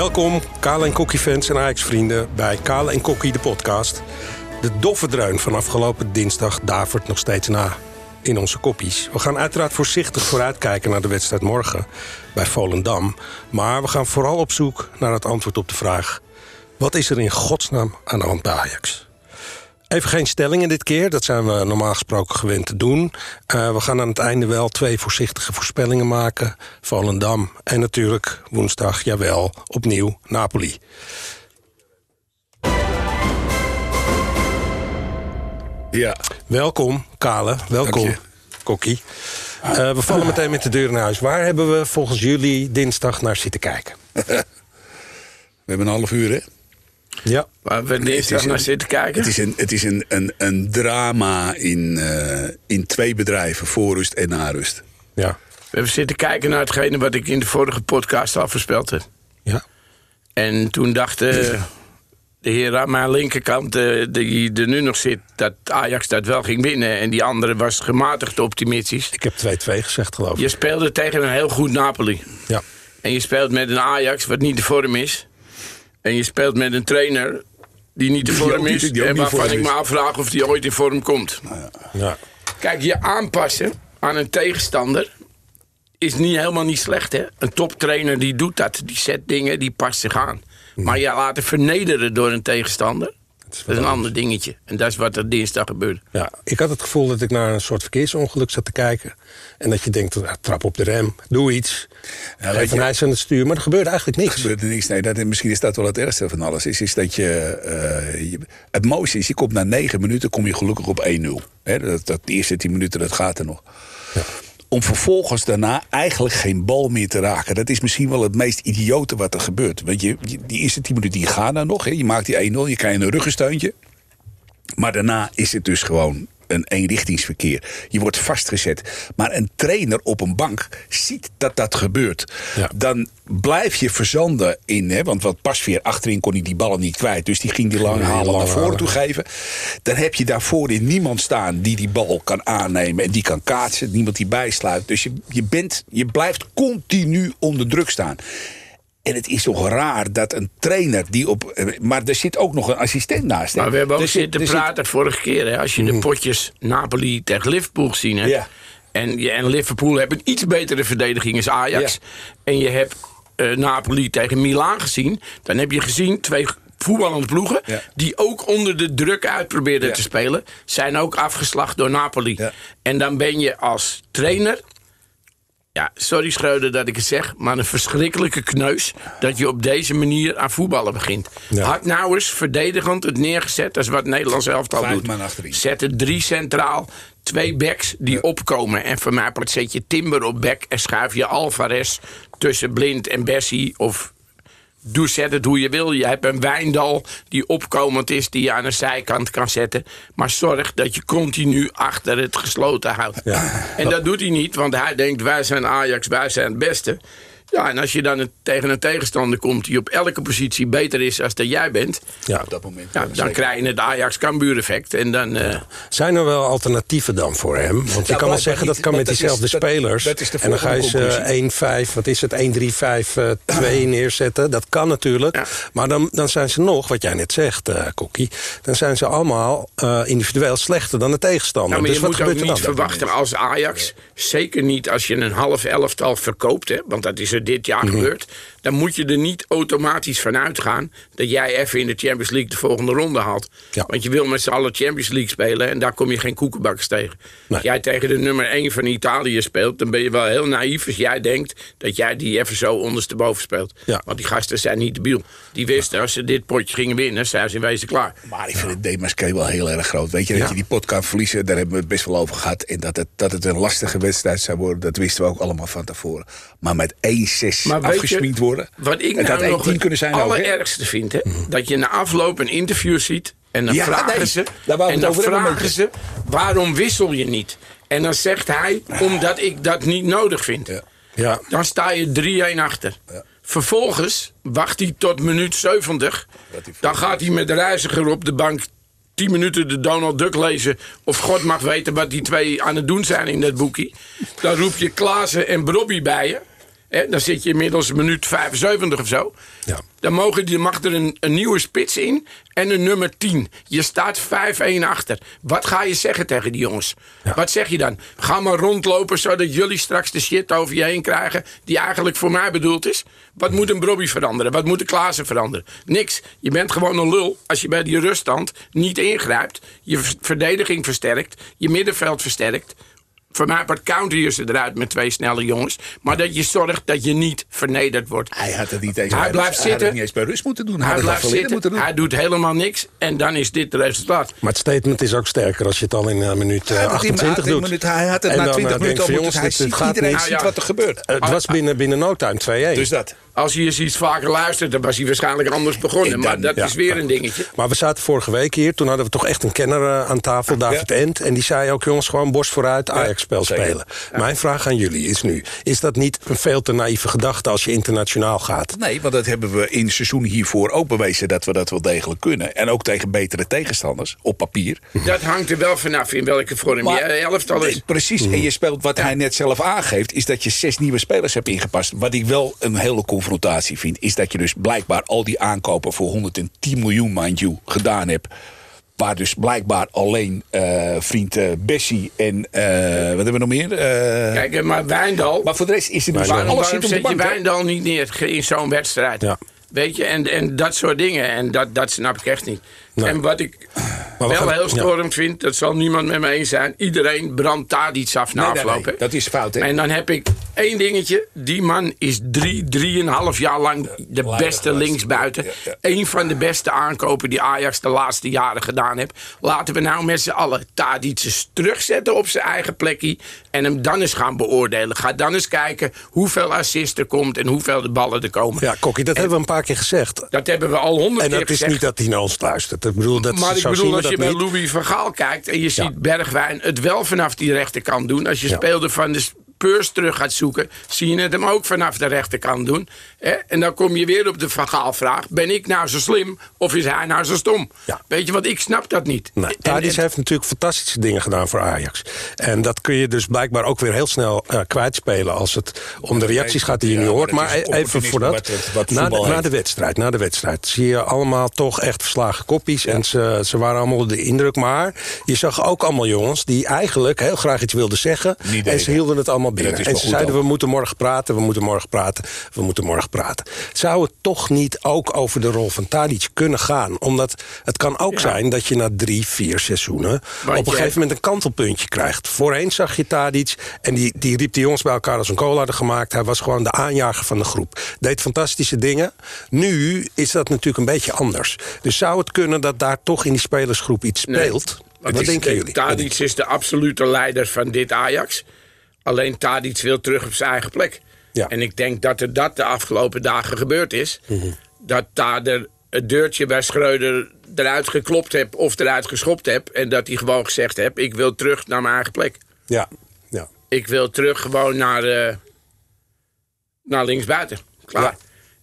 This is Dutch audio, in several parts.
Welkom, Kale en Kokkie fans en Ajax-vrienden... bij Kale en Kokkie, de podcast. De doffe dreun van afgelopen dinsdag davert nog steeds na in onze koppies. We gaan uiteraard voorzichtig vooruitkijken naar de wedstrijd morgen bij Volendam. Maar we gaan vooral op zoek naar het antwoord op de vraag... wat is er in godsnaam aan de hand bij Ajax? Even geen stellingen dit keer, dat zijn we normaal gesproken gewend te doen. Uh, we gaan aan het einde wel twee voorzichtige voorspellingen maken. Volendam en natuurlijk woensdag, jawel, opnieuw Napoli. Ja. Welkom, Kale. Welkom, Kokkie. Uh, we vallen meteen met de deur naar huis. Waar hebben we volgens jullie dinsdag naar zitten kijken? we hebben een half uur, hè? Ja. Waar we dinsdag naar zitten kijken? Het is een, het is een, een, een drama in, uh, in twee bedrijven, voorrust en narust. Ja. We hebben zitten kijken naar hetgene wat ik in de vorige podcast al voorspeld heb. Ja. En toen dachten de heer aan mijn linkerkant, uh, die er nu nog zit, dat Ajax dat wel ging winnen. En die andere was gematigd optimistisch. Ik heb 2-2 gezegd, geloof ik. Je speelde tegen een heel goed Napoli. Ja. En je speelt met een Ajax wat niet de vorm is. En je speelt met een trainer die niet de vorm is. die en waarvan ik me afvraag of die ooit in vorm komt. ja. Kijk, je aanpassen aan een tegenstander is niet, helemaal niet slecht. Hè? Een toptrainer die doet dat. Die zet dingen, die past zich aan. Maar je laten vernederen door een tegenstander... dat is een ander dingetje. En dat is wat er dinsdag gebeurde. Ja, ik had het gevoel dat ik naar een soort verkeersongeluk zat te kijken. En dat je denkt, ah, trap op de rem, doe iets. Geef een je- ijs aan het stuur. Maar er gebeurde eigenlijk niks. gebeurt er niks. Nee, dat, misschien is dat wel het ergste van alles. Is, is dat je, eh, je- Het mooiste is, je komt na negen minuten kom je gelukkig op 1-0. Hè, dat, dat, de eerste tien minuten, dat gaat er nog. Om vervolgens daarna eigenlijk geen bal meer te raken. Dat is misschien wel het meest idiote wat er gebeurt. Want je, die eerste tien minuten die gaan er nog. Hè. Je maakt die 1-0, je krijgt een ruggensteuntje. Maar daarna is het dus gewoon een eenrichtingsverkeer. Je wordt vastgezet. Maar een trainer op een bank ziet dat dat gebeurt. Ja. Dan blijf je verzanden in. Hè, want wat Pasveer achterin kon hij die ballen niet kwijt. Dus die ging die lang halen naar voren toe geven. Dan heb je daarvoor in niemand staan die die bal kan aannemen. En die kan kaatsen. Niemand die bijsluit. Dus je, je, bent, je blijft continu onder druk staan. En het is toch raar dat een trainer die op. eh, Maar er zit ook nog een assistent naast. hè. Maar we hebben ook Er zit- zitten zit- praten vorige keer. Hè, als je de potjes Napoli tegen Liverpool gezien hebt. Ja. En, je, en Liverpool heeft een iets betere verdediging als Ajax. Ja. En je hebt eh, Napoli tegen Milaan gezien. Dan heb je gezien twee voetballende ploegen. Ja. Die ook onder de druk uit probeerden te spelen. Zijn ook afgeslacht door Napoli. En dan ben je als trainer. Ja, sorry Schreuder dat ik het zeg, maar een verschrikkelijke kneus dat je op deze manier aan voetballen begint. Ja. Had nou eens verdedigend het neergezet, dat is wat Nederlands elftal Vijf doet. Zet er drie centraal, twee backs die opkomen. En voor mij zet je Timber op back en schuif je Alvarez tussen Blind en Bessie of Doe, zet het hoe je wil. Je hebt een wijndal die opkomend is, die je aan de zijkant kan zetten. Maar zorg dat je continu achter het gesloten houdt. Ja. En dat doet hij niet, want hij denkt: wij zijn Ajax, wij zijn het beste. Ja, en als je dan een- tegen een tegenstander komt die op elke positie beter is als dat jij bent, Ja. Op dat moment. ja, dan krijg je het Ajax-Cambuur-effect. En dan. eh, Zijn er wel alternatieven dan voor hem? Want je kan wel zeggen dat kan met dat diezelfde is- spelers. dat is de en dan ga je ze 1-5, wat is het, 1-3-5-2 neerzetten. Dat kan natuurlijk. Ja. Maar dan, dan zijn ze nog, wat jij net zegt, eh Kokkie... dan zijn ze allemaal eh, individueel slechter dan de tegenstander. Nou, maar dus je wat moet ook gebeurt er niet dan? verwachten als Ajax. Zeker niet als je een half elftal verkoopt. Hè, want dat is er dit jaar Mhm. gebeurd. Dan moet je er niet automatisch van uitgaan. dat jij even in de Champions League de volgende ronde haalt. Ja. Want je wil met z'n allen Champions League spelen. en daar kom je geen koekenbakkers tegen. Nee. Als jij tegen de nummer 1 van Italië speelt. dan ben je wel heel naïef als jij denkt. dat jij die even zo ondersteboven speelt. Ja. Want die gasten zijn niet debiel. Die wisten als ze dit potje gingen winnen. zijn ze in wezen klaar. Maar ik vind het Demasqué wel heel erg groot. Weet je, dat Ja. je die pot kan verliezen, daar hebben we het best wel over gehad. En dat het, dat het een lastige wedstrijd zou worden, dat wisten we ook allemaal van tevoren. Maar met 1-6 Maar weet Wat ik en nou nog 1-10 kunnen zijn het allerergste vind, hè, dat je na afloop een interview ziet en dan Ja, vragen nee, ze, daar en dan vragen ze, waarom wissel je niet? En dan zegt hij, omdat ik dat niet nodig vind. Ja. Ja. Dan sta je 3-1 achter. Vervolgens wacht hij tot minuut 70. hij Dan gaat hij met de reiziger op de bank 10 minuten de Donald Duck lezen. Of God mag weten wat die twee aan het doen zijn in dat boekie. Dan roep je Klaassen en Brobby bij je. Dan zit je inmiddels een minuut 75 of zo. Ja. Dan mogen die, mag er een, een nieuwe spits in en een nummer 10. Je staat 5-1 achter. Wat ga je zeggen tegen die jongens? Wat zeg je dan? Ga maar rondlopen zodat jullie straks de shit over je heen krijgen... die eigenlijk voor mij bedoeld is. Wat moet een Brobby veranderen? Wat moet een Klaassen veranderen? Niks. Je bent gewoon een lul als je bij die ruststand niet ingrijpt... je verdediging versterkt, je middenveld versterkt... Voor mij part counter je ze eruit met twee snelle jongens. Maar dat je zorgt dat je niet vernederd wordt. Hij had het niet eens, Hij bij blijft rust- hij had zitten. het niet eens bij rust moeten doen. Hij, Hij had het blijft zitten, moeten doen. hij doet helemaal niks. En dan is dit het resultaat. Maar het statement is ook sterker als je het al in eh, minuut eh, Hij had het in- 28 hij had doet. in- Hij had het En na dan, 20 eh, minuten al moeten. Hij ziet, gaat iedereen niet. Ziet wat er gebeurt. Het was binnen, binnen no time 2-1. Dus dat. Als hij eens iets vaker luistert, dan was hij waarschijnlijk anders begonnen. Maar dat ja. is weer een dingetje. Maar we zaten vorige week hier. Toen hadden we toch echt een kenner eh, aan tafel, David Ent. En die zei ook, jongens, gewoon borst vooruit Ajax-spel spelen. Mijn vraag aan jullie is nu... is dat niet een veel te naïeve gedachte als je internationaal gaat? Nee, want dat hebben we in het seizoen hiervoor ook bewezen dat we dat wel degelijk kunnen. En ook tegen betere tegenstanders, op papier. Dat hangt er wel vanaf in welke vorm je elftal is. Nee, Precies, en je speelt wat hij net zelf aangeeft, is dat je zes nieuwe spelers hebt ingepast. Wat ik wel een hele confrontatie vind, is dat je dus blijkbaar al die aankopen voor 110 miljoen, mind you, gedaan hebt. Waar dus blijkbaar alleen eh, vriend eh, Bessie en eh, wat hebben we nog meer? Eh, Kijk, maar Wijndal... maar voor de rest is er dus waarom alles waarom zit op de zet je bank. hè? Wijndal niet neer in zo'n wedstrijd? Ja. Weet je, en, en dat soort dingen. En dat, dat snap ik echt niet. Nee. En wat ik Maar we wel gaan- heel ja. stormend vind, dat zal niemand met me eens zijn. Iedereen brandt daar iets af na Nee, nee, afloop. nee, hè. dat is fout, hè? En dan heb ik één dingetje. Die man is drie, drieënhalf jaar lang de leider beste linksbuiten. Ja, ja. Eén van de beste aankopen die Ajax de laatste jaren gedaan heeft. Laten we nou met z'n allen Tadic eens terugzetten op zijn eigen plekje. En hem dan eens gaan beoordelen. Ga dan eens kijken hoeveel assist er komt en hoeveel de ballen er komen. Ja, Kokkie, dat hebben we een paar keer gezegd. Dat hebben we al honderd En keer dat is gezegd. niet dat hij naar ons luistert. Ik bedoel, dat, Maar ik zo bedoel, als je bij niet. Louis van Gaal kijkt en je ziet Bergwijn het wel vanaf die rechterkant doen. Als je speelde van de Spurs terug gaat zoeken, zie je het hem ook vanaf de rechterkant doen. Hè? En dan kom je weer op de Van Gaal vraag: ben ik nou zo slim of is hij nou zo stom? Ja. Weet je, want ik snap dat niet. Nee, en- heeft natuurlijk fantastische dingen gedaan voor Ajax. En dat kun je dus blijkbaar ook weer heel snel eh, kwijtspelen... als het om de reacties gaat die je Ja, nu hoort. Maar even opportunisme voor dat, wat- wat- wat na, de, na de wedstrijd, na de wedstrijd... zie je allemaal toch echt verslagen koppies. En ze, ze waren allemaal de indruk. Maar je zag ook allemaal jongens die eigenlijk heel graag iets wilden zeggen... Niet en deden. ze hielden het allemaal binnen. En ze zeiden, ook. we moeten morgen praten, we moeten morgen praten... we moeten morgen praten. Zou het toch niet ook over de rol van Tadic kunnen gaan? Omdat het kan ook zijn dat je na drie, vier seizoenen... op een gegeven moment een kantelpuntje krijgt. Voorheen zag je Tadic en die, die riep de jongens bij elkaar als een kool hadden gemaakt. Hij was gewoon de aanjager van de groep. Deed fantastische dingen. Nu is dat natuurlijk een beetje anders. Dus zou het kunnen dat daar toch in die spelersgroep iets speelt? Wat denken denk, jullie? Tadic is de absolute leider van dit Ajax. Alleen Tadic wil terug op zijn eigen plek. Ja. En ik denk dat er dat de afgelopen dagen gebeurd is. Mhm. Dat daar de, het deurtje bij Schreuder eruit geklopt heb of eruit geschopt heb. En dat hij gewoon gezegd heb, ik wil terug naar mijn eigen plek. Ja, ja. Ik wil terug gewoon naar, eh, naar linksbuiten. Klaar. Ja.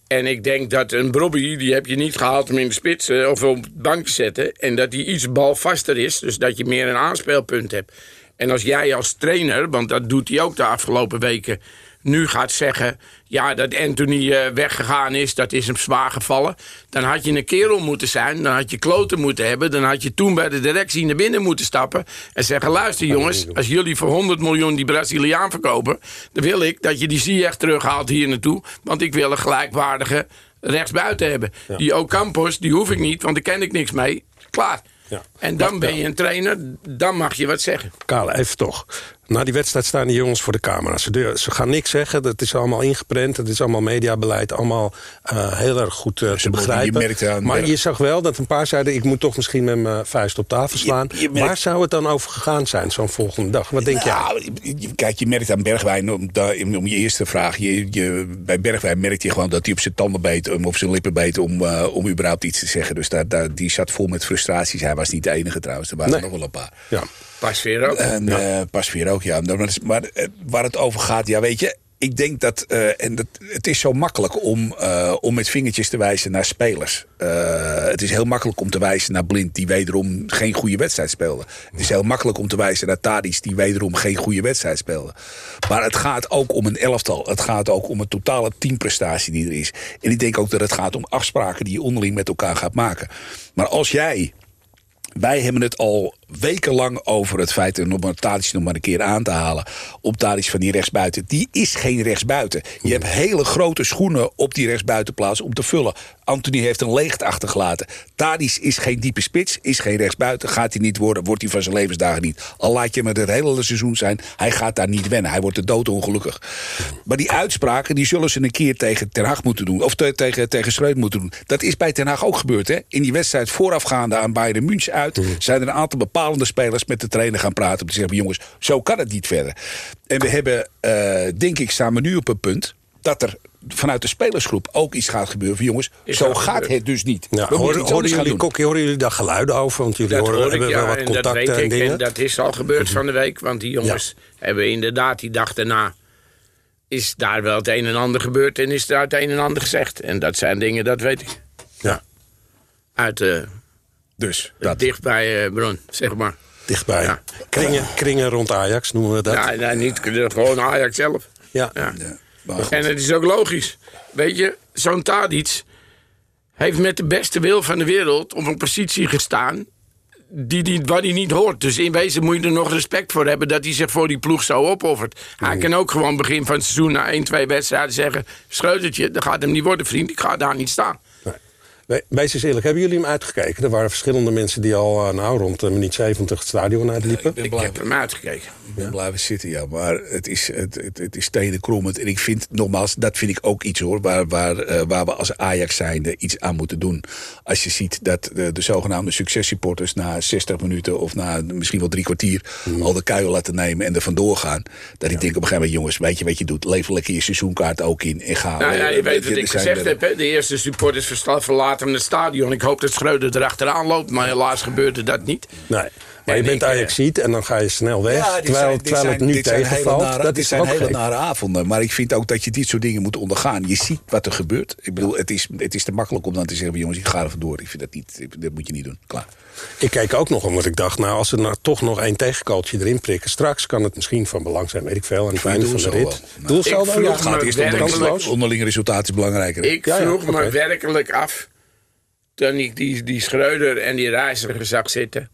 En ik denk dat een Brobby, die heb je niet gehaald om in de spits eh, of op de bank te zetten. En dat die iets balvaster is, dus dat je meer een aanspeelpunt hebt. En als jij als trainer, want dat doet hij ook de afgelopen weken, nu gaat zeggen... ja, dat Anthony eh, weggegaan is, dat is hem zwaar gevallen... dan had je een kerel moeten zijn, dan had je kloten moeten hebben... dan had je toen bij de directie naar binnen moeten stappen... en zeggen, luister jongens, als jullie voor 100 miljoen die Braziliaan verkopen... dan wil ik dat je die Ziyech terughaalt hier naartoe... want ik wil een gelijkwaardige rechtsbuiten hebben. Die Ocampos, die hoef ik niet, want daar ken ik niks mee. Klaar. Ja. En dan ben je een trainer, dan mag je wat zeggen. Kale, even toch. Na die wedstrijd staan die jongens voor de camera. Ze, ze gaan niks zeggen, dat is allemaal ingeprent. Het is allemaal mediabeleid, allemaal eh, heel erg goed eh, te je begrijpen. merkt maar je zag wel dat een paar zeiden... ik moet toch misschien met mijn vuist op tafel slaan. Je- je merkt- Waar zou het dan over gegaan zijn, zo'n volgende dag? Wat denk jij? Nou, je- je- Kijk, je merkt aan Bergwijn, om, om je eerste vraag. Je, bij Bergwijn merkte je gewoon dat hij op zijn tanden beet, om op zijn lippen beet om, eh, om überhaupt iets te zeggen. Dus daar, daar, die zat vol met frustraties. Hij was niet de enige trouwens, er waren Nee. nog wel een paar. Ja. Pas weer ook. En eh, pas weer ook, ja. Maar, maar, eh, waar het over gaat, ja, weet je. ik denk dat, eh, en dat, het is zo makkelijk om, eh, om met vingertjes te wijzen naar spelers. Eh, het is heel makkelijk om te wijzen naar Blind, die wederom geen goede wedstrijd speelde. Het is heel makkelijk om te wijzen naar Tadis, die wederom geen goede wedstrijd speelde. Maar het gaat ook om een elftal. Het gaat ook om een totale teamprestatie die er is. En ik denk ook dat het gaat om afspraken die je onderling met elkaar gaat maken. Maar als jij wij hebben het al wekenlang over het feit, en om Tadic nog maar een keer aan te halen, op Tadic van die rechtsbuiten. Die is geen rechtsbuiten. Je hebt hele grote schoenen op die rechtsbuitenplaats om te vullen. Anthony heeft een leegte achtergelaten. Tadic is geen diepe spits, is geen rechtsbuiten. Gaat hij niet worden, wordt hij van zijn levensdagen niet. Al laat je hem het hele seizoen zijn, hij gaat daar niet wennen. Hij wordt er doodongelukkig. Maar die uitspraken, die zullen ze een keer tegen Ten Hag moeten doen. Of te- tegen, tegen moeten doen. Dat is bij Ten Hag ook gebeurd. Hè? In die wedstrijd voorafgaande aan Bayern München uit... zijn er een aantal bepalende spelers met de trainer gaan praten... om te zeggen, jongens, zo kan het niet verder. En we hebben, eh, denk ik, samen nu op een punt... dat er vanuit de spelersgroep ook iets gaat gebeuren. Van jongens, Is zo gaat het dus niet. Ja, gaan jullie, doen. Kokkie, horen jullie daar geluiden over? Want jullie Dat horen, hoor ik, hebben wel wat en dat contacten en ik. dingen. En dat is al gebeurd van de week. Want die jongens hebben inderdaad die dag daarna... is daar wel het een en ander gebeurd en is daar het een en ander gezegd. En dat zijn dingen, dat weet ik. Ja, Uit de Dus, dat. dichtbij eh, bron, zeg maar. dichtbij. Ja. Kringen, kringen rond Ajax noemen we dat. Ja, nee, niet gewoon Ajax zelf. Ja. Ja. En het is ook logisch. Weet je, zo'n Tadic heeft met de beste wil van de wereld op een positie gestaan die, die, waar hij niet hoort. Dus in wezen moet je er nog respect voor hebben dat hij zich voor die ploeg zo opoffert. Hij kan ook gewoon begin van het seizoen na 1, 2 wedstrijden zeggen... Schreudertje, dat gaat hem niet worden, vriend. Ik ga daar niet staan. Nee. We- Wees eens eerlijk, hebben jullie hem uitgekeken? Er waren verschillende mensen die al eh, nou, rond de minuut 70 het stadion uitliepen. Ik blij- heb hem uitgekeken. Ik ben blijven zitten, ja. Maar het is, het, het, het is tenenkrommend. En ik vind, nogmaals, dat vind ik ook iets hoor. Waar, waar, eh, waar we als Ajax zijnde iets aan moeten doen. Als je ziet dat de, de zogenaamde successupporters na 60 minuten of na misschien wel drie kwartier al de kuil laten nemen en er vandoor gaan. Dat ik denk op een gegeven moment, jongens, weet je wat je doet? Lever lekker je seizoenkaart ook in en ga. Nou ja, eh, je weet wat ik gezegd er- heb. Hè? De eerste supporters versta- verlaten het stadion. Ik hoop dat Schreuder erachteraan loopt. Maar helaas gebeurde dat niet. Nee. Maar je En bent eh, Ajax-ziet en dan ga je snel weg. Ja, terwijl zijn- dit terwijl zijn- het nu tegenvalt. nare- dat dit is zijn ook hele gek. nare avonden. Maar ik vind ook dat je dit soort dingen moet ondergaan. Je ziet wat er gebeurt. Ik bedoel, het is, het is te makkelijk om dan te zeggen... jongens, ik ga er vandoor. Ik vind dat niet. Dat moet je niet doen. Klaar. Ik keek ook nog omdat ik dacht, nou, als er nou toch nog één tegenkooltje erin prikken... straks kan het misschien van belang zijn, weet ik veel, aan het einde van de rit. Nou, Doelsaldo, ik vroeg ja. me Het gaat eerst om de. Onderling resultaat is belangrijker. Ik Ja, ja, vroeg me werkelijk af. Toen ik die, die Schreuder en die reiziger zag zitten.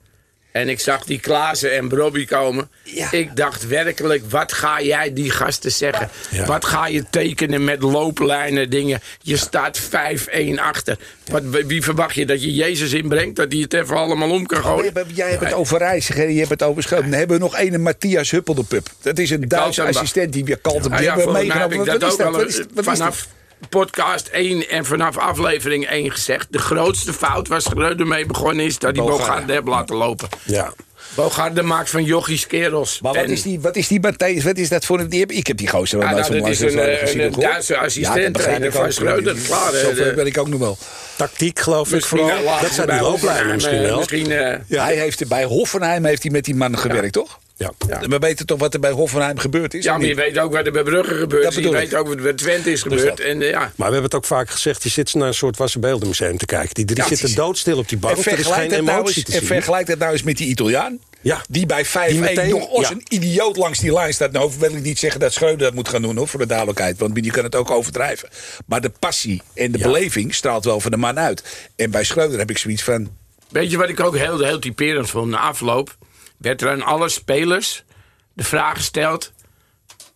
En ik zag die Klaassen en Brobby komen. Ja. Ik dacht werkelijk, wat ga jij die gasten zeggen? Ja. Wat ga je tekenen met looplijnen, dingen? Je staat 5-1 achter. Wat, wie verwacht je dat je Jezus inbrengt? Dat hij het even allemaal om kan Oh, gooien? jij hebt- jij hebt het over reiziger, je hebt het over Schelp. Dan hebben we nog een Matthias Huppeldepup. Dat is een Duitse assistent die weer kalt ja, hebben heb ik Wat dat is ook dat? al Wat is- wat vanaf? Podcast 1 en vanaf aflevering 1 gezegd. De grootste fout waar Schreuder mee begonnen is... dat hij Bogarde. Heeft laten lopen. Ja. Bogarde maakt van jochies kerels. Maar wat is, die, wat is die Matthijs? Wat is dat voor een... die heb- Ik heb die gozer wel Ja, nooit nou, dat is een, eh, gezien een gehoord. Duitse Ja, dat assistent trainer ik van. Schreuder. Klaar, de- ben ik ook nog wel. Tactiek, geloof ik, vooral. eh, Dat zijn die looplijnen misschien eh, wel. Misschien, eh, Hij heeft, bij Hoffenheim heeft hij met die man gewerkt, toch? Ja. We weten toch wat er bij Hoffenheim gebeurd is? ja, maar je weet ook wat er bij Brugge gebeurt. Dat je weet ook wat er bij Twente is gebeurd. dat. En, eh, ja. Maar we hebben het ook vaak gezegd, je zit naar een soort Wassenbeeldenmuseum te kijken. Die drie Ja, zitten is- doodstil op die bank. En Er is vergelijk, geen dat nou emotie eens, te en zien. vergelijk dat nou eens met die Italiaan. Ja. Die bij 5-1 Die meteen- nog als ja. een idioot langs die lijn staat. Nou wil ik niet zeggen dat Schreuder dat moet gaan doen, hoor, voor de duidelijkheid. Want je kan het ook overdrijven. Maar de passie en de Ja. beleving straalt wel van de man uit. En bij Schreuder heb ik zoiets van... Weet je wat ik ook heel, heel typerend vond? Na afloop werd er aan alle spelers de vraag gesteld...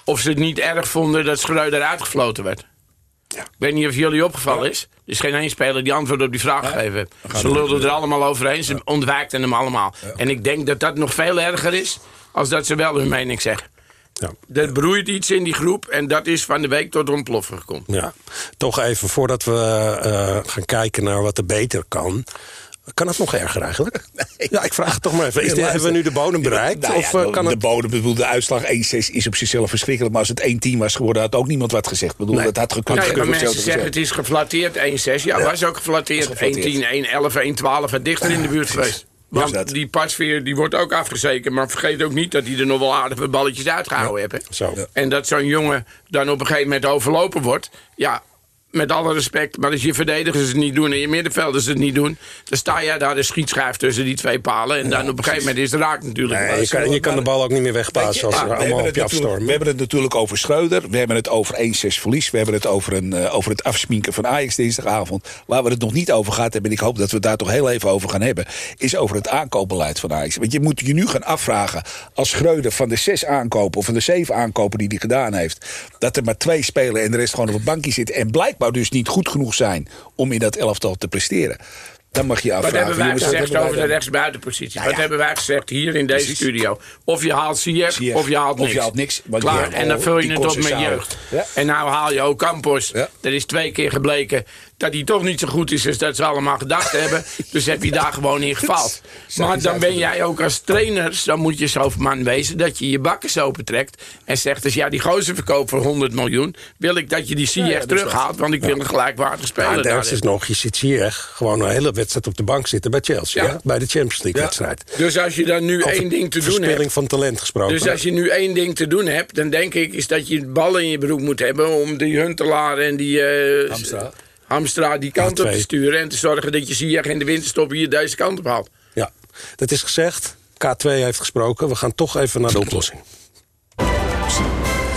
of ze het niet erg vonden dat Schreuder uitgefloten werd. Ik weet niet of jullie opgevallen is. Er is geen één speler die antwoord op die vraag gegeven heeft. Ze lulden er allemaal overheen. Ze ontwijkten hem allemaal. En ik denk dat dat nog veel erger is... als dat ze wel hun mening zeggen. Ja. Er broeit iets in die groep... en dat is van de week tot ontploffen gekomen. Ja, toch even voordat we eh, gaan kijken naar wat er beter kan. Kan het nog erger eigenlijk? Ja, ik vraag het toch maar even. Is dit, hebben we nu de bodem bereikt? Nou ja, of eh, de, kan de het... bodem, bedoel, de uitslag 1-6 is op zichzelf verschrikkelijk. Maar als het 1-10 was geworden, had ook niemand wat gezegd. Ik bedoel, Nee. dat had gekund. Nee, gekund, mensen zeggen gezegd. het is geflatteerd 1-6. Ja, was ook geflatteerd 1-10, 1-11, 1-12. en dichter in de buurt geweest. Want dat. die pasveer die wordt ook afgezekerd. Maar vergeet ook niet dat hij er nog wel aardige balletjes uitgehouden heeft. hè. Zo. Ja. En dat zo'n jongen dan op een gegeven moment overlopen wordt. Ja, met alle respect. Maar als je verdedigers het niet doen en je middenvelders het niet doen. dan sta jij daar de schietschijf tussen die twee palen. En dan op een gegeven moment is het raak natuurlijk. Nee, je kan, je kan de bal ook niet meer wegpassen als Ja, ze we, allemaal op je afstormen. we hebben het natuurlijk over Schreuder. We hebben het over 1-6 verlies. We hebben het over, een, eh, over het afsminken van Ajax dinsdagavond. Waar we het nog niet over gehad hebben... en ik hoop dat we het daar toch heel even over gaan hebben... is over het aankoopbeleid van Ajax. Want je moet je nu gaan afvragen... als Schreuder van de zes aankopen of van de zeven aankopen die hij gedaan heeft... dat er maar twee spelen en de rest gewoon op een bankje zitten... en blijkbaar dus niet goed genoeg zijn om in dat elftal te presteren... dan mag je Wat afvragen... hebben wij jongens, wat gezegd hebben wij over de rechtsbuitenpositie? Ja, Wat hebben wij gezegd hier in deze Precies. studio? Of je haalt Ziyech, Ziyech, of je haalt of niks. je haalt niks, want Klaar, en dan vul je het op met jeugd. Ja. En nou haal je ook Campos. Ja. Er is twee keer gebleken dat hij toch niet zo goed is als dat ze allemaal gedacht hebben. Dus heb je daar gewoon in gefaald. Maar dan ben jij ook als trainer, dan moet je zo man wezen... dat je je bakken opentrekt en zegt... dus ja, die gozer verkoopt voor 100 miljoen... wil ik dat je die ja, is terughaalt... want ik wil een gelijkwaardige speler Ja, is nog, je ziet Ziyech gewoon een hele wedstrijd op de bank zitten bij Chelsea. Ja. Bij de Champions League wedstrijd. Dus als je dan nu Over één ding te doen verspilling hebt... van talent gesproken. Dus als je nu één ding te doen hebt, dan denk ik is dat je ballen in je broek moet hebben om die Huntelaar en die Hamstra. Hamstra die kant Ja, op te sturen en te zorgen dat je Ziyech in de winterstop hier deze kant op haalt. Ja, dat is gezegd. K2 heeft gesproken. We gaan toch even naar de oplossing.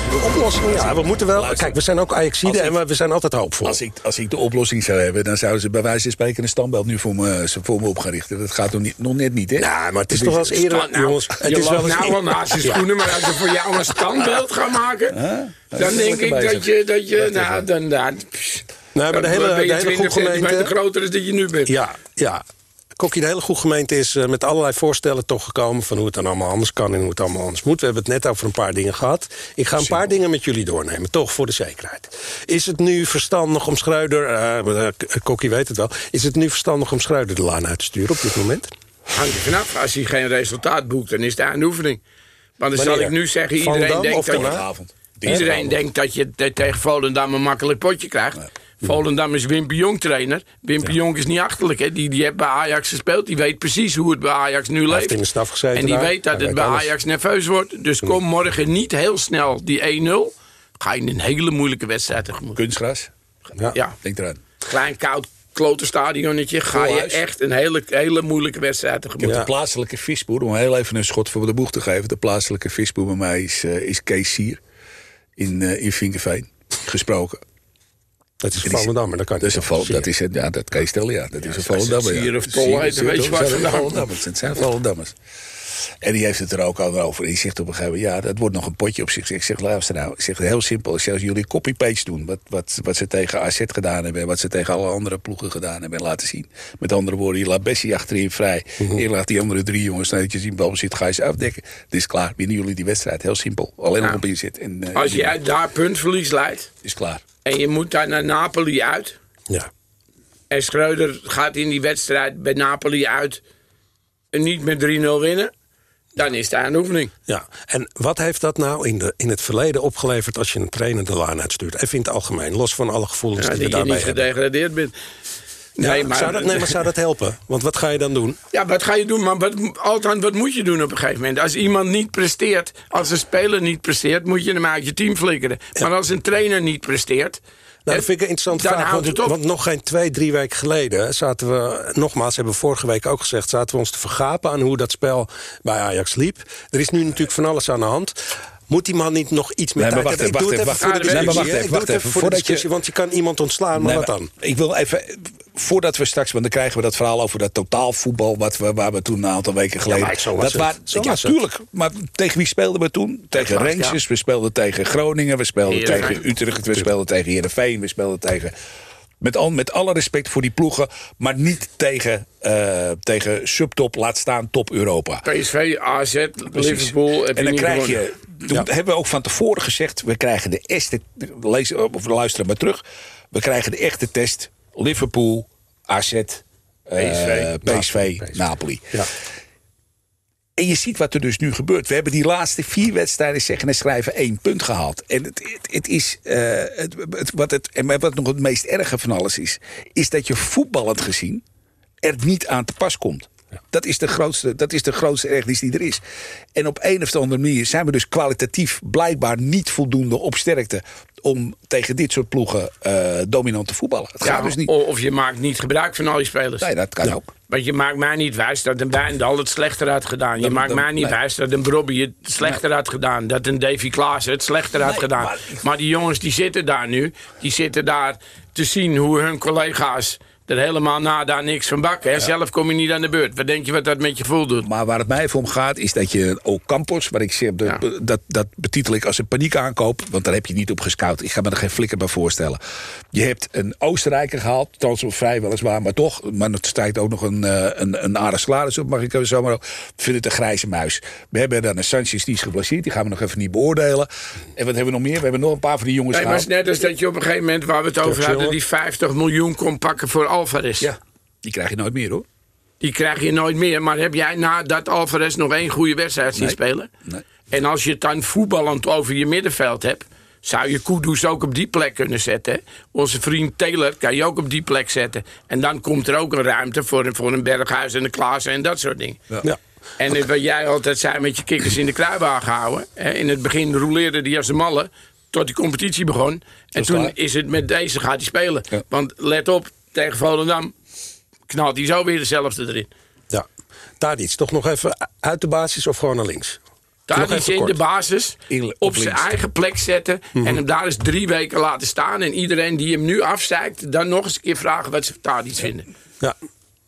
De oplossing, ja, we moeten wel. Luister. Kijk, we zijn ook Ajaxide Als en we- we zijn altijd hoopvol. Als ik, als ik de oplossing zou hebben, dan zouden ze bij wijze van spreken een standbeeld nu voor me, voor me op gaan richten. Dat gaat nog, niet, nog net niet, hè? Ja, maar het is toch wel eens eerder, Stand nou, jongens. je Het is wel nou wel naast je schoenen, maar als je voor jou een standbeeld gaat maken, dan denk ik bezig. dat je, dat je nou, dan, dan, Nee, maar de hele, ben je de hele 20 goede centimeter gemeente. groter dan dat je nu bent. Ja, ja. Kokkie, de hele goede gemeente is eh, met allerlei voorstellen toch gekomen... van hoe het dan allemaal anders kan en hoe het allemaal anders moet. We hebben het net over een paar dingen gehad. Ik ga een paar dingen met jullie doornemen, toch voor de zekerheid. Is het nu verstandig om Schreuder... eh, eh, Kokkie weet het wel. Is het nu verstandig om Schreuder de laan uit te sturen op dit moment? Hangt er vanaf. Als hij geen resultaat boekt, dan is het aan de oefening. Want dan zal ik nu zeggen, iedereen denkt dat je... Iedereen denkt dat je te- tegen Volendam een makkelijk potje krijgt. Volendam is Wimpy Jong trainer. Wimpy Jong is niet achterlijk. Hè? Die, die heeft bij Ajax gespeeld. Die weet precies hoe het bij Ajax nu leeft. heeft in de staf gezeten En die daar. weet dat Hij het weet bij alles. Ajax nerveus wordt. Dus kom morgen niet heel snel die 1-0. Ga je in een hele moeilijke wedstrijd tegemoet. Kunstgras. Ja, Denk eraan. klein koud klote stadionnetje. Ga je echt een hele, hele moeilijke wedstrijd tegemoet. De plaatselijke visboer, om heel even een schot voor de boeg te geven. De plaatselijke visboer bij mij is, eh, is Kees Sier. In, eh in Vinkerveen. Gesproken. Dat is En die- Volendam, maar dat kan Dat is een vol, dat is een, ja, dat kan je stellen, ja. Dat is een Volendammer. Sier ja. of Tol heet, Sier- weet je waar het zijn vandaan Volendammers, Het zijn Volendammers. En die heeft het er ook al over. Die zegt op een gegeven moment, ja, dat wordt nog een potje op zich. Ik zeg, luister nou, ik zeg heel simpel. Ik zeg, als jullie copy-paste doen, wat, wat, wat ze tegen AZ gedaan hebben... en wat ze tegen alle andere ploegen gedaan hebben en laten zien. Met andere woorden, je laat Bessie achterin vrij. Mhm. Je laat die andere drie jongens, nadat je in bal zit, ga je ze afdekken. Het is klaar, winnen jullie die wedstrijd. Heel simpel. Alleen nog Ja. op inzet. En, eh, Als jij daar puntverlies leidt is klaar. En je moet daar naar Napoli uit... Ja. en Schreuder gaat in die wedstrijd bij Napoli uit... niet met 3-0 winnen... dan is daar een oefening. Ja, en wat heeft dat nou in, de, in het verleden opgeleverd als je een trainer de laan uitstuurt? Even in het algemeen, los van alle gevoelens Ja, die we dat je daarbij niet gedegradeerd bent. Ja, Nee, maar, zou dat, nee, maar zou dat helpen? Want wat ga je dan doen? Ja, wat ga je doen? Maar wat, altijd, wat moet je doen op een gegeven moment? Als iemand niet presteert, als een speler niet presteert... moet je hem uit je team flikkeren. Maar als een trainer niet presteert... Nou, dat vind ik een interessante dan vraag. Want, het op. want nog geen twee, drie weken geleden zaten we, nogmaals, hebben we vorige week ook gezegd, zaten we ons te vergapen aan hoe dat spel bij Ajax liep. Er is nu natuurlijk van alles aan de hand. Moet die man niet nog iets meer Nee, tijd wacht hebben? even, Ik doe wacht het even even, voor de wacht discussie. even. Wacht voor de discussie, want je kan iemand ontslaan, maar wat dan? Ik wil even, voordat we straks, want dan krijgen we dat verhaal over dat totaalvoetbal, wat we, waar we toen een aantal weken geleden. zo was dat het. Zo ja, was het. tuurlijk. Maar tegen wie speelden we toen? Tegen Rangers, we speelden tegen Groningen, we speelden tegen Utrecht, we speelden tegen Heerenveen, we speelden tegen. Met, al, met alle respect voor die ploegen, maar niet tegen, eh, tegen subtop, laat staan top Europa. PSV, AZ, Precies. Liverpool... En dan krijg gewonnen. je. Toen hebben we ook van tevoren gezegd. We krijgen de eerste. Lees, of luisteren maar terug. We krijgen de echte test. Liverpool, AZ, eh, PSV, PSV, Napoli. Ja. En je ziet wat er dus nu gebeurt. We hebben die laatste vier wedstrijden zeggen en schrijven één punt gehaald. En het, het, is. eh, het- wat het, en wat nog het meest erge van alles is. Is dat je voetballend gezien. er niet aan te pas komt. Dat is, de grootste, dat is de grootste ergernis die er is. En op een of andere manier zijn we dus kwalitatief blijkbaar niet voldoende op sterkte om tegen dit soort ploegen eh, dominant te voetballen. Het gaat dus niet. Of je maakt niet gebruik van al die spelers. Nee, dat kan Ja. ook. Want je maakt mij niet wijs dat een Wijndal het slechter had gedaan. Je Dan- maakt dan- mij niet nee. wijs dat een Brobby het slechter had gedaan. Dat een Davy Klaassen het slechter had gedaan. maar- Maar, die jongens die zitten daar nu. Die zitten daar te zien hoe hun collega's er helemaal na daar niks van bakken. hè. Zelf kom je niet aan de beurt. Wat denk je wat dat met je gevoel doet? Maar waar het mij voor om gaat, is dat je Ocampos, waar ik zeg, dat, Ja. dat, dat betitel ik als een paniekaankoop, want daar heb je niet op gescout. Ik ga me er geen flikker bij voorstellen. Je hebt een Oostenrijker gehaald, transfervrij weliswaar, maar toch. Maar het stijgt ook nog een, eh, een, een aardig salaris op, mag ik even zomaar Ik vind het een grijze muis. We hebben dan een Sanchez die is geblesseerd, die gaan we nog even niet beoordelen. En wat hebben we nog meer? We hebben nog een paar van die jongens Nee, maar het gehaald. is net als dat je op een gegeven moment, waar we het over hadden, die 50 miljoen kon pakken voor Alvarez. Ja, die krijg je nooit meer hoor. Die krijg je nooit meer. Maar heb jij nadat Alvarez nog één goede wedstrijd zien Nee. spelen? Nee. En als je het dan voetballend over je middenveld hebt... zou je Kudus ook op die plek kunnen zetten. Onze vriend Taylor kan je ook op die plek zetten. En dan komt er ook een ruimte voor, een- voor een Berghuis en een Klaassen en dat soort dingen. Ja. En wat jij altijd zei met je kikkers in de kruiwagen houden. hè, In het begin roleerde die als een malle. Tot die competitie begon. En toen is het met deze gaat hij spelen. Ja. Want let op, tegen Volendam knalt hij zo weer dezelfde erin. Ja. Tadic, toch nog even uit de basis of gewoon naar links? Even in kort. de basis In- op op zijn eigen plek zetten. En hem daar eens drie weken laten staan. En iedereen die hem nu afzeikt, dan nog eens een keer vragen wat ze van Tadic vinden. Ja.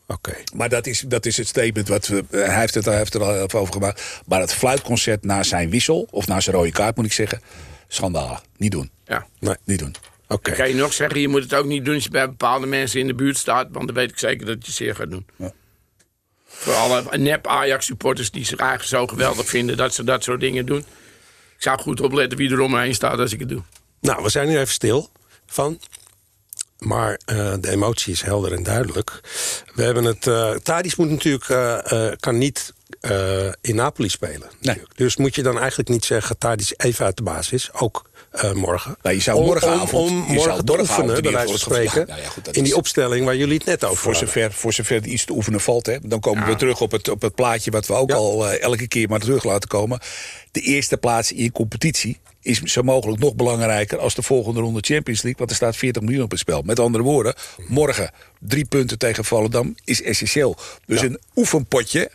Oké. Maar dat is, dat is het statement wat we. eh, Hij heeft het, hij heeft er al even over gemaakt. Maar het fluitconcert na zijn wissel, of na zijn rode kaart moet ik zeggen. Schandalig. Niet doen. Ja. Nee. Niet doen. Oké. Dan kan je nog zeggen, je moet het ook niet doen als je bij bepaalde mensen in de buurt staat. Want dan weet ik zeker dat je zeer gaat doen. Ja. Voor alle nep Ajax supporters die zich eigenlijk zo geweldig vinden dat ze dat soort dingen doen. Ik zou goed opletten wie er om me heen staat als ik het doe. Nou, we zijn hier even stil van. Maar eh, de emotie is helder en duidelijk. We hebben het. eh Tadic moet natuurlijk. eh, eh, kan niet eh, in Napoli spelen. natuurlijk. Dus moet je dan eigenlijk niet zeggen. Tadic even uit de basis. Ook eh, morgen. Nou, je zou Om- morgenavond- Om, om je zou morgen te oefenen, in bij ieder wijze van geval het spreken. gevoel- Ja, ja, goed, dat in die is- opstelling waar jullie het net over Voor hadden. zover, voor zover er iets te oefenen valt. Hè. Dan komen we terug op het, op het plaatje wat we ook al eh, elke keer maar terug laten komen. De eerste plaats in je competitie is zo mogelijk nog belangrijker als de volgende ronde Champions League. Want er staat 40 miljoen op het spel. Met andere woorden, morgen drie punten tegen Volendam is essentieel. Dus een oefenpotje,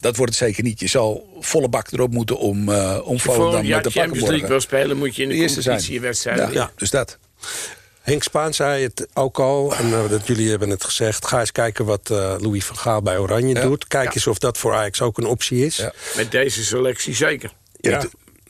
dat wordt het zeker niet. Je zal volle bak erop moeten om, eh om Als je Volendam jaar met te pakken Champions League morgen. wil spelen, moet je in de, De eerste competitie zijn. een wedstrijd Ja, ja, dus dat. Henk Spaan zei het ook al, en eh, dat jullie hebben het gezegd. Ga eens kijken wat eh, Louis van Gaal bij Oranje Ja. doet. Kijk Ja. eens of dat voor Ajax ook een optie is. Ja. Met deze selectie zeker. Ja.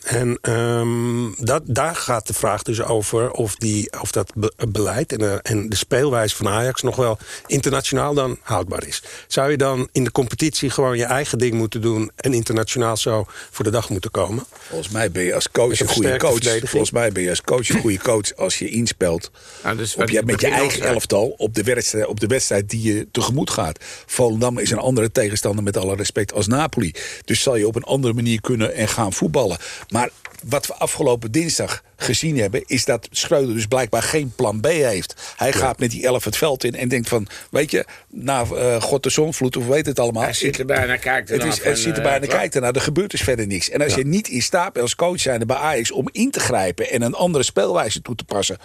En ehm, dat, daar gaat de vraag dus over of, die, of dat be- beleid en, eh, en de speelwijze van Ajax nog wel internationaal dan houdbaar is. Zou je dan in de competitie gewoon je eigen ding moeten doen en internationaal zo voor de dag moeten komen? Volgens mij ben je als coach een een goede coach. Volgens mij ben je als coach een goede coach als je inspelt Nou, is op je, met je eigen elftal op de, wedstrijd, op de wedstrijd die je tegemoet gaat. Volendam is een andere tegenstander met alle respect als Napoli. Dus zal je op een andere manier kunnen en gaan voetballen. Maar wat we afgelopen dinsdag gezien hebben... is dat Schreuder dus blijkbaar geen plan B heeft. Hij gaat met die elf het veld in en denkt van... weet je, na eh God de Zonvloed of weet het allemaal... Hij zit en hij kijkt ernaar van, het ziet eh, hij klaar. kijkt ernaar. Er gebeurt dus verder niks. En als je niet in staat bent als coach zijnde bij Ajax... om in te grijpen en een andere speelwijze toe te passen...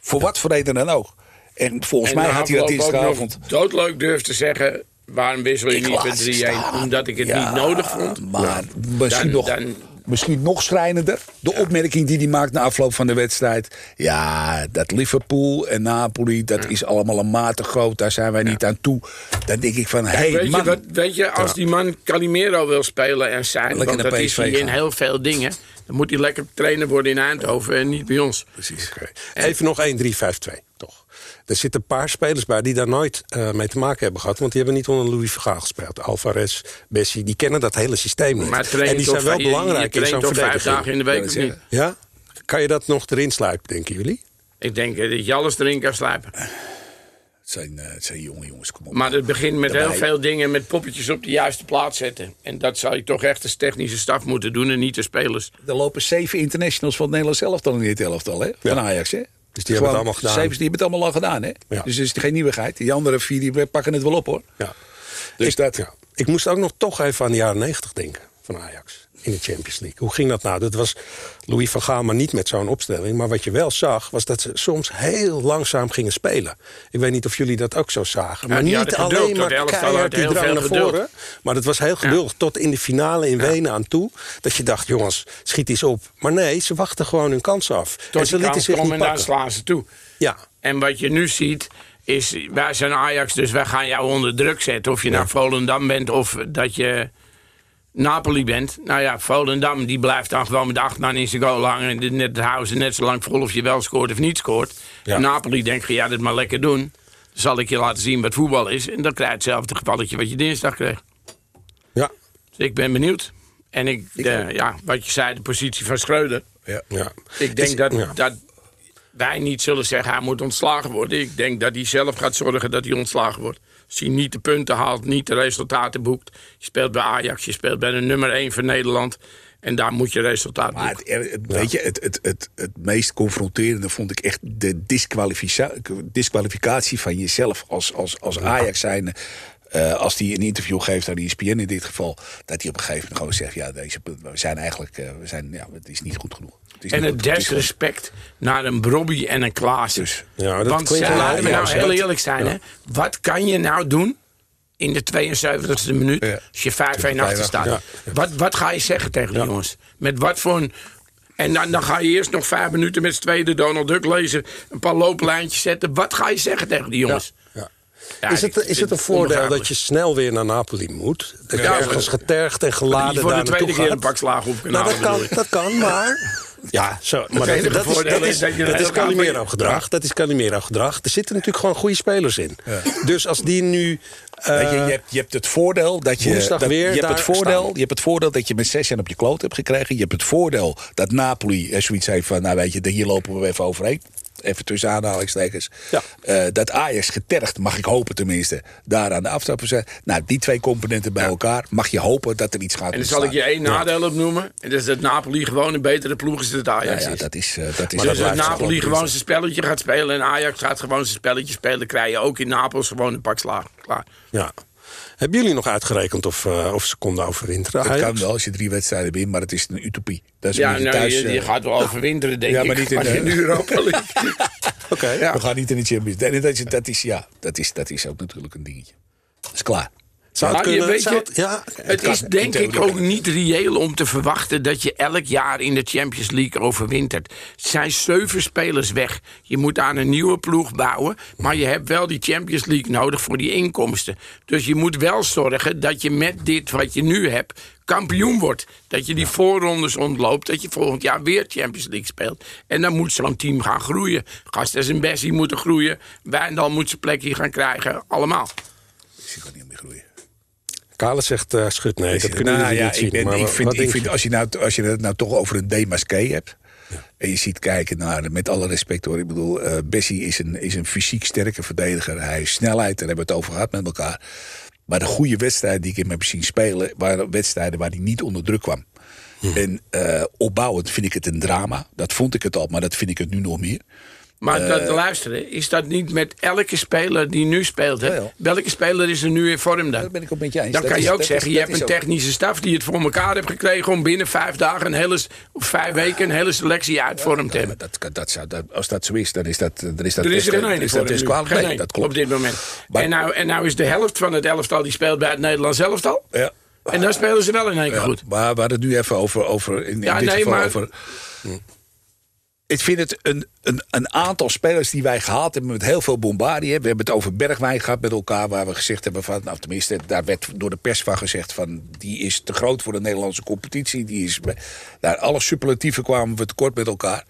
voor wat voor reden dan ook. En volgens En mij had hij dat dinsdagavond... doodleuk durft te zeggen... waarom wissel je Ik niet met ze 3-1? staan. Omdat ik het Ja, niet nodig vond. Maar misschien, Dan- nog, dan- misschien nog schrijnender. De opmerking die hij maakt na afloop van de wedstrijd. Ja, dat Liverpool en Napoli, dat is allemaal een mate groot. Daar zijn wij niet aan toe. Dan denk ik van, hé hey, weet, je, man. wat, weet je, als die man Calimero wil spelen en zijn... Lekker want dat is hij in heel veel dingen... dan moet hij lekker trainer worden in Eindhoven en niet bij ons. Precies. Even nog 1-3-5-2, toch? Er zitten een paar spelers bij die daar nooit eh, mee te maken hebben gehad. Want die hebben niet onder Louis van Gaal gespeeld. Alvarez, Bessie, die kennen dat hele systeem niet. Maar trainen en die zijn toch wel je- belangrijk je in zo'n toch vijf verdediging. dagen in de week Ja, of niet? Ja? Kan je dat nog erin sluipen, denken jullie? Ik denk eh, dat je alles erin kan slijpen. Het zijn, eh, het zijn jonge jongens, kom op. Maar het begint met heel veel dingen met poppetjes op de juiste plaats zetten. En dat zou je toch echt als technische staf moeten doen en niet de spelers. Er lopen zeven internationals van het Nederlands elftal in dit elftal, hè? Van Ajax, hè? Dus die hebben het allemaal gedaan. Zeven, die hebben het allemaal al gedaan, hè? Ja. Dus het is geen nieuwigheid. Die andere vier die pakken het wel op, hoor. Ja. Dus ik, dat- ja. ik moest ook nog toch even aan de jaren 90 denken van Ajax. In de Champions League. Hoe ging dat nou? Dat was Louis van Gaal, maar niet met zo'n opstelling. Maar wat je wel zag, was dat ze soms heel langzaam gingen spelen. Ik weet niet of jullie dat ook zo zagen. Maar niet geduld alleen maar keihard die drang naar geduld. voren. Maar dat was heel geduldig tot in de finale in Wenen aan toe. Dat je dacht, jongens, schiet eens op. Maar nee, ze wachten gewoon hun kans af. Tot en ze lieten zich niet en daar slaan ze toe. Ja, En wat je nu ziet, is wij zijn Ajax, dus wij gaan jou onder druk zetten. Of je nou Volendam bent of dat je Napoli bent. Nou ja, Volendam die blijft dan gewoon met de acht man in zijn goal hangen. En net houden ze net zo lang vol of je wel scoort of niet scoort. Ja. Napoli denkt, ga jij dit maar lekker doen. Dan zal ik je laten zien wat voetbal is. En dan krijg je hetzelfde gevalletje wat je dinsdag kreeg. ja, Dus ik ben benieuwd. En ik, de, ja, wat je zei, de positie van Schreuder. Ja. ja. Ik denk Is- dat, ja. dat wij niet zullen zeggen hij moet ontslagen worden. Ik denk dat hij zelf gaat zorgen dat hij ontslagen wordt. Als hij niet de punten haalt, niet de resultaten boekt. Je speelt bij Ajax, je speelt bij de nummer 1 van Nederland. En daar moet je resultaat Maar boeken. het, het- weet je, het, het, het, het meest confronterende vond ik echt de disqualifica- disqualificatie van jezelf als, als, als Ajax zijnde. Eh, als hij een interview geeft aan de ESPN in dit geval, dat hij op een gegeven moment gewoon zegt: Ja, deze, punten, we zijn eigenlijk, eh, we zijn, ja, het is niet goed genoeg. Het is En het desrespect naar een Brobby en een Klaassen. Dus, Ja, dat Want wel- laten we ja, nou heel eerlijk zijn. Hè? Wat kan je nou doen in de 72e minuut Ja. als je 5-1 achter staat? Ja. Wat, wat ga je zeggen tegen die jongens? Met wat voor een... En dan, dan ga je eerst nog vijf minuten met z'n tweeën de Donald Duck lezen. Een paar looplijntjes zetten. Wat ga je zeggen tegen die jongens? Ja. Is, het, is het een voordeel dat je snel weer naar Napoli moet? Dat je Ja, ergens getergd en geladen Die voor de daar tweede naartoe keer een gaat? pak slagen op kunnen Nou, dat halen, kan, bedoel ik. dat kan, maar... Ja, zo, maar dat, dat is, dat is dat er is heel Calimero-gedrag. Dat is Calimero-gedrag. Er zitten natuurlijk gewoon goede spelers in. Dus als die nu... eh, Weet je, je, hebt, je hebt het voordeel dat je. woensdag dat, weer je, hebt daar het voordeel, staan. je hebt het voordeel dat je met zes jaar op je kloot hebt gekregen. Je hebt het voordeel dat Napoli eh, zoiets heeft van. Nou, weet je, hier lopen we even overheen. Even tussen aanhalingstekens. Ja. Eh, dat Ajax getergd, mag ik hopen tenminste, daar aan de afstappen zijn. Nou, die twee componenten bij elkaar, mag je hopen dat er iets gaat En dan zal ik je één nadeel opnoemen. En dat is dat Napoli gewoon een betere ploeg is dan het Ajax Ja, ja, dat is. eh, dat is Dus als blijft Napoli gewoon zijn spelletje gaat spelen en Ajax gaat gewoon zijn spelletje spelen, krijg je ook in Napels gewoon een pak slagen. Klaar. ja. Hebben jullie nog uitgerekend of, eh, of ze konden overwinteren? Het Ajax? kan wel als je drie wedstrijden wint, maar het is een utopie. Dat is Ja, nou, thuis, je, je eh, gaat wel overwinteren, denk ja, ik. maar niet in de Europa League. Oké, Ja. We gaan niet in de Champions League. Dat is, dat, is, ja, dat, is, dat is ook natuurlijk een dingetje. Dat is klaar. Zou het Maar je weet je- het- ja, Het is denk ik ook niet reëel om te verwachten dat je elk jaar in de Champions League overwintert. Het zijn zeven spelers weg. Je moet aan een nieuwe ploeg bouwen, maar je hebt wel die Champions League nodig voor die inkomsten. Dus je moet wel zorgen dat je met dit wat je nu hebt kampioen wordt. Dat je die voorrondes ontloopt, dat je volgend jaar weer Champions League speelt. En dan moet zo'n team gaan groeien. Gastes en Bessie moeten groeien. Wijndal moet zijn plekje gaan krijgen. Allemaal. Je kan niet. Kale zegt uh, schut nee, dat kunnen Nou jullie ja, niet zien. ik, ben, maar ik vind, ik vind als, je nou, als je het nou toch over een demasqué hebt. En je ziet kijken naar, met alle respect hoor. Ik bedoel, eh Bessie is een, is een fysiek sterke verdediger. Hij is snelheid, daar hebben we het over gehad met elkaar. Maar de goede wedstrijden die ik hem heb zien spelen, waren wedstrijden waar hij niet onder druk kwam. En eh, opbouwend vind ik het een drama. Dat vond ik het al, maar dat vind ik het nu nog meer. Maar dat, luisteren, is dat niet met elke speler die nu speelt? Hè? Welke speler is er nu in vorm dan? Dat ben ik ook met je eens. Dan Dat kan is- je ook zeggen, is- je hebt een technische staf die het voor elkaar heeft gekregen om binnen vijf dagen een hele, of vijf weken een hele selectie uit vorm te Ja, hebben. dat, dat zou, dat, als dat zo is, dan is dat, dan is dat Er is er geen is voor dat is kwalijk. Nee, klopt. op dit moment. Maar- en, nou, en nou is de helft van het elftal die speelt bij het Nederlands elftal. Ja. En dan spelen ze wel in één keer Ja, goed. Maar we hadden het nu even over, over in, in Ja, dit nee, geval maar- over. Ik vind het een, een, een aantal spelers die wij gehaald hebben met heel veel bombardie. hè. We hebben het over Bergwijn gehad met elkaar, waar we gezegd hebben van, nou tenminste, daar werd door de pers van gezegd van, die is te groot voor de Nederlandse competitie. Die is, daar alle superlatieven kwamen we tekort met elkaar.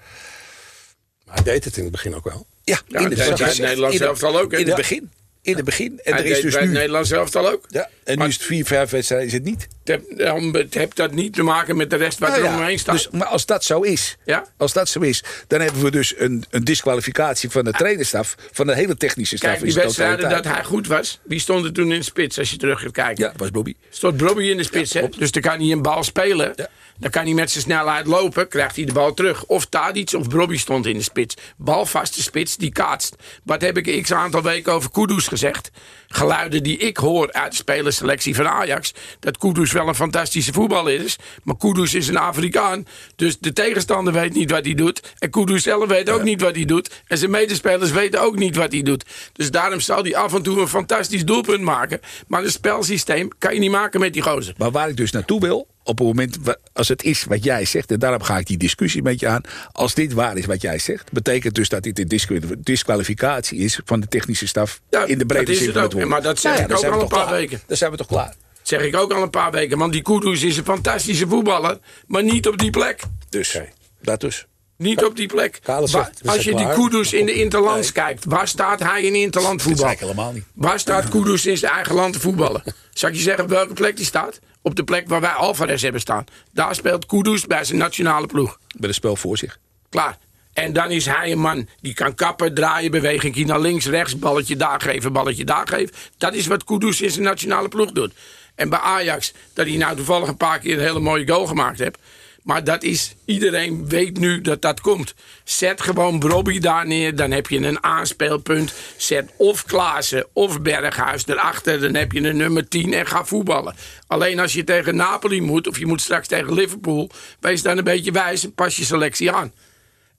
Maar hij deed het in het begin ook wel. Ja, Ja, in het, Nederlands elftal ook? In het begin. In het begin. En Hij er is dus bij het nu. Nederlands elftal ook. Ja, en nu is het vier, vijf wedstrijden, is het niet. Het dan- het heeft dat niet te maken met de rest wat Nou er ja, omheen staat. Dus, maar als dat zo is, Ja. als dat zo is, dan hebben we dus een, een disqualificatie van de trainerstaf, van de hele technische staf. Kijk, die wedstrijden dat hij goed was, wie stond er toen in de spits als je terug gaat kijken? Ja, was Bobby. Stond Bobby in de spits, hè? Dus dan kan hij een bal spelen. Ja. Dan kan hij met zijn snelheid lopen, krijgt hij de bal terug. Of Tadic of Bobby stond in de spits. Balvaste spits, die kaatst. Wat heb ik x aantal weken over Kudus gezegd. Geluiden die ik hoor uit de spelerselectie van Ajax. Dat Kudus wel een fantastische voetballer is. Maar Kudus is een Afrikaan. Dus de tegenstander weet niet wat hij doet. En Kudus zelf weet ook niet wat hij doet. En zijn medespelers weten ook niet wat hij doet. Dus daarom zal hij af en toe een fantastisch doelpunt maken. Maar een spelsysteem kan je niet maken met die gozer. Maar waar ik dus naartoe wil, op het moment als het is wat jij zegt, en daarom ga ik die discussie met je aan. Als dit waar is wat jij zegt, betekent dus dat dit een disqu- disqualificatie is van de technische staf Ja, in de brede dat zin van het woord. Maar dat zeg ja, ik ook al een paar klaar. weken. Dan zijn we toch klaar. zeg ik ook al een paar weken. Want die Kudus is een fantastische voetballer. Maar niet op die plek. Dus, dat dus. Niet op die plek. Waar- als je die. Kudus in de Interlands kijkt, waar staat hij in Interland Dat voetbal? zei ik helemaal niet. Waar staat Kudus in zijn eigen land te voetballen? Zal ik je zeggen op welke plek die staat? Op de plek waar wij Alvarez hebben staan. Daar speelt Kudus bij zijn nationale ploeg. Met een spel voor zich. Klaar. En dan is hij een man die kan kappen, draaien, beweging naar links, rechts, balletje daar geven, balletje daar geven. Dat is wat Kudus in zijn nationale ploeg doet. En bij Ajax, dat hij nou toevallig een paar keer een hele mooie goal gemaakt heeft. Maar dat is, iedereen weet nu dat dat komt. Zet gewoon Brobby daar neer, dan heb je een aanspeelpunt. Zet of Klaassen of Berghuis erachter, dan heb je een nummer 10 en ga voetballen. Alleen als je tegen Napoli moet, of je moet straks tegen Liverpool, wees dan een beetje wijs en pas je selectie aan.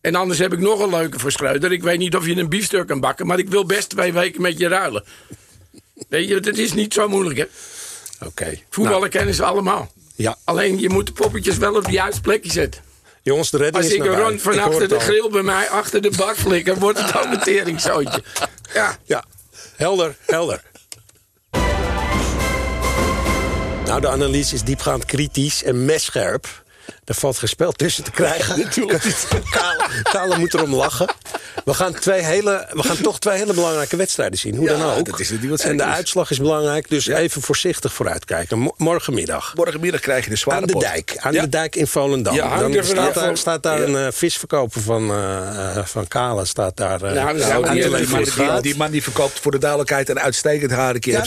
En anders heb ik nog een leuke voor Schreuder. Ik weet niet of je een biefstuk kan bakken, maar ik wil best twee weken met je ruilen. Weet je, het is niet zo moeilijk, hè? Oké. Voetballen Nou, kennen ze allemaal. Ja. Alleen je moet de poppetjes wel op de juiste plekje zetten. Jongens, de redding Als is ik een rond van achter de al. grill bij mij achter de bak flikker, wordt het ook een teringzootje. Ja, Ja, helder, helder. Nou, de analyse is diepgaand kritisch en messcherp. Er valt geen spel tussen te krijgen. Kale, Kale moet erom lachen. We gaan, twee hele, we gaan toch twee hele belangrijke wedstrijden zien. Hoe Ja, dan ook. dat is het en de uitslag is belangrijk. Dus even voorzichtig vooruitkijken. Mo- Morgenmiddag. Morgenmiddag krijg je de zware Aan de pot. dijk. Aan Ja. de dijk in Volendam. Dan er staat daar, staat daar een eh, visverkoper van, eh, van Kale. Staat daar, Nou, aan Die man, die, die man die verkoopt voor de duidelijkheid een uitstekend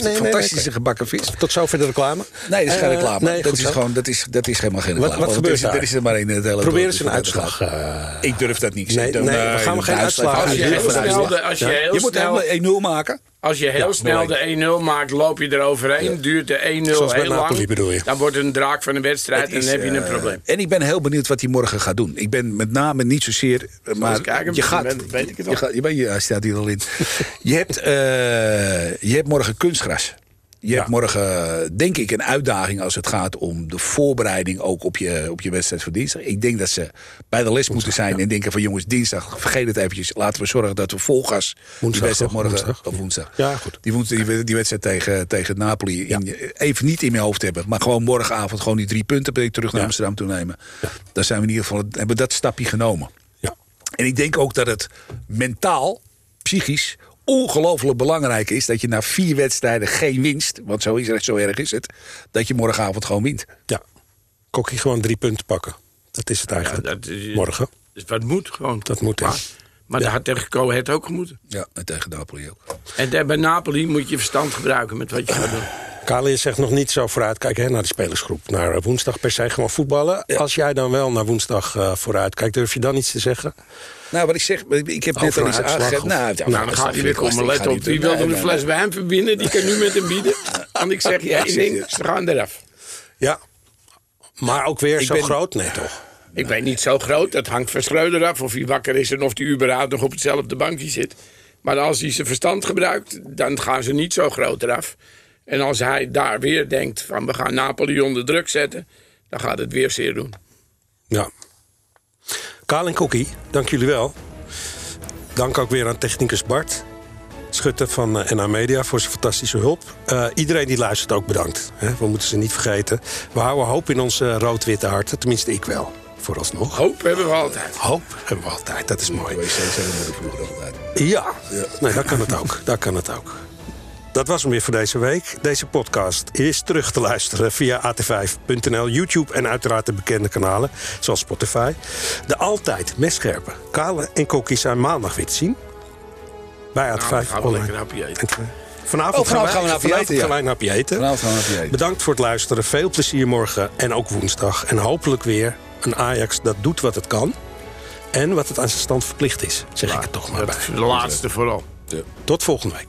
nee, een nee, fantastische nee, gebakken vis. Tot zover de reclame. Nee, dat is geen reclame. dat, is gewoon, dat, is, dat is helemaal geen reclame. wat gebeurt daar? Er is er maar één in het hele Probeer eens een uitslag. eh, Ik durf dat niet. Nee, nee, we gaan een geen uitslag. als je heel is snel je moet helemaal 1-0 maken. als je heel Ja, snel de 1-0 maakt, loop je eroverheen. Duurt de 1-0 Zoals bij heel Napoli lang. Dan wordt het een draak van de wedstrijd en dan is, heb je een eh, probleem. En ik ben heel benieuwd wat hij morgen gaat doen. Ik ben met name niet zozeer. eh, Maar kijken, je gaat. dan weet ik het je gaat staat hier al in. je, hebt, eh, je hebt morgen kunstgras. Je hebt morgen, denk ik, een uitdaging als het gaat om de voorbereiding ook op je, op je wedstrijd van dinsdag. Ik denk dat ze bij de les moeten zijn en denken van jongens, dinsdag, vergeet het eventjes. Laten we zorgen dat we vol gas die Woensdag wedstrijd morgen, Woensdag? of woensdag. Ja, goed. Die, woensdag, die, die wedstrijd tegen, tegen Napoli in, even niet in mijn hoofd hebben. Maar gewoon morgenavond gewoon die drie punten ben ik terug naar Ja. Amsterdam toe nemen. Dan zijn we in ieder geval, hebben we dat stapje genomen. Ja. En ik denk ook dat het mentaal, psychisch, ongelooflijk belangrijk is dat je na vier wedstrijden geen winst, want zo, is het, zo erg is het, dat je morgenavond gewoon wint. ja. Kokkie gewoon drie punten pakken. Dat is het eigenlijk. dat is- Morgen. Dus wat moet gewoon. Dat moet, hè. Maar, maar dat had tegen Coët ook gemoeten. Ja, en tegen Napoli ook. En bij Napoli moet je verstand gebruiken met wat je gaat doen. Kale, je zegt nog niet zo vooruitkijken hè, naar de spelersgroep. Naar eh, woensdag per se gewoon voetballen. Als jij dan wel naar woensdag eh vooruitkijkt, durf je dan iets te zeggen? Nou, wat ik zeg, ik heb net al iets aangegeven. Nou, Nou, dan gaat hij weer komen. Let op, niet wie doen. wil Nee, een fles bij hem verbinden? Die kan nu met hem bieden. En ik zeg één ding, ze gaan eraf. Ja. Maar ook weer Ik zo ben- groot? Nee, toch? Ik weet niet zo groot, dat hangt van Schreuder af. Of hij wakker is en of hij überhaupt nog op hetzelfde bankje zit. Maar als hij zijn verstand gebruikt, dan gaan ze niet zo groot eraf. En als hij daar weer denkt van we gaan Napoli onder druk zetten... dan gaat het weer zeer doen. Ja. Kaal en Kokkie, dank jullie wel. Dank ook weer aan technicus Bart. Schutter van eh, NA Media voor zijn fantastische hulp. Eh, iedereen die luistert ook bedankt. Hè? We moeten ze niet vergeten. We houden hoop in onze rood-witte harten. Tenminste, ik wel. Vooralsnog. Hoop hebben we altijd. Hoop hebben we altijd. Dat is mooi. WC zijn we vroeger altijd. Ja, Nee, dat kan het ook. Dat kan het ook. Dat was hem weer voor deze week. Deze podcast is terug te luisteren via at5.nl, YouTube en uiteraard de bekende kanalen, zoals Spotify. De altijd messcherpe Kale en Kokkie zijn maandag weer te zien. Bij Nou, AT5 dan gaan we online. eten. En, Vanavond, Oh, vanavond gaan we hapje vanavond eten, ja. gaan hapje eten. Vanavond gaan we een hapje eten. Bedankt voor het luisteren. Veel plezier morgen en ook woensdag. En hopelijk weer een Ajax dat doet wat het kan. En wat het aan zijn stand verplicht is. Zeg ik het toch maar bij. Dat is de laatste vooral. Tot volgende week.